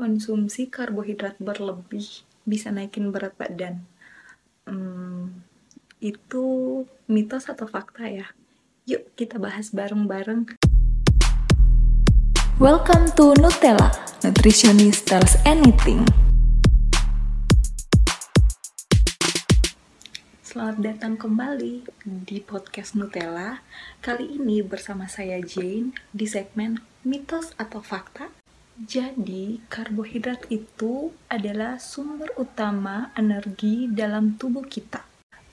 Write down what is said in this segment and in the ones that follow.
konsumsi karbohidrat berlebih bisa naikin berat badan. Hmm, itu mitos atau fakta ya? Yuk kita bahas bareng-bareng. Welcome to Nutella, Nutritionist Tells Anything. Selamat datang kembali di podcast Nutella. Kali ini bersama saya Jane di segmen mitos atau fakta jadi, karbohidrat itu adalah sumber utama energi dalam tubuh kita.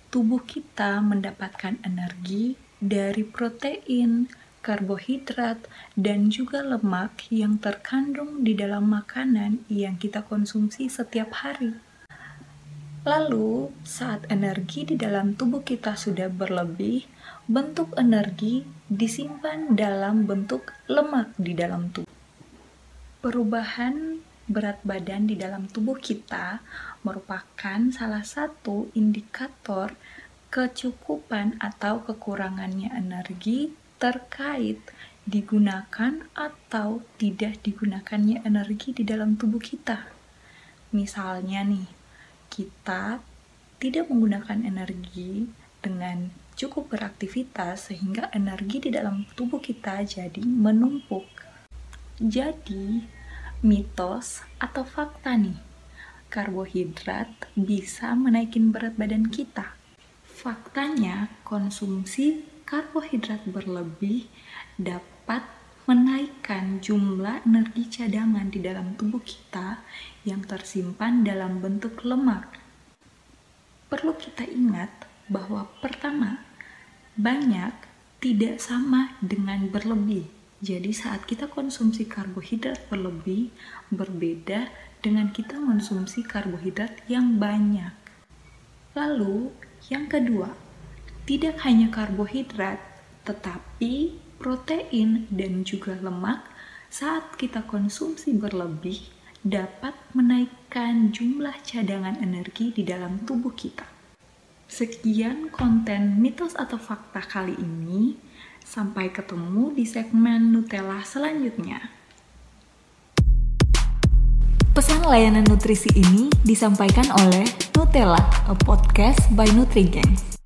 Tubuh kita mendapatkan energi dari protein, karbohidrat, dan juga lemak yang terkandung di dalam makanan yang kita konsumsi setiap hari. Lalu, saat energi di dalam tubuh kita sudah berlebih, bentuk energi disimpan dalam bentuk lemak di dalam tubuh. Perubahan berat badan di dalam tubuh kita merupakan salah satu indikator kecukupan atau kekurangannya energi terkait digunakan atau tidak digunakannya energi di dalam tubuh kita. Misalnya nih, kita tidak menggunakan energi dengan cukup beraktivitas sehingga energi di dalam tubuh kita jadi menumpuk jadi, mitos atau fakta nih, karbohidrat bisa menaikin berat badan kita. Faktanya, konsumsi karbohidrat berlebih dapat menaikkan jumlah energi cadangan di dalam tubuh kita yang tersimpan dalam bentuk lemak. Perlu kita ingat bahwa pertama, banyak tidak sama dengan berlebih jadi saat kita konsumsi karbohidrat berlebih berbeda dengan kita konsumsi karbohidrat yang banyak. Lalu, yang kedua, tidak hanya karbohidrat, tetapi protein dan juga lemak saat kita konsumsi berlebih dapat menaikkan jumlah cadangan energi di dalam tubuh kita. Sekian konten mitos atau fakta kali ini. Sampai ketemu di segmen Nutella selanjutnya. Pesan layanan nutrisi ini disampaikan oleh Nutella, a podcast by NutriGangs.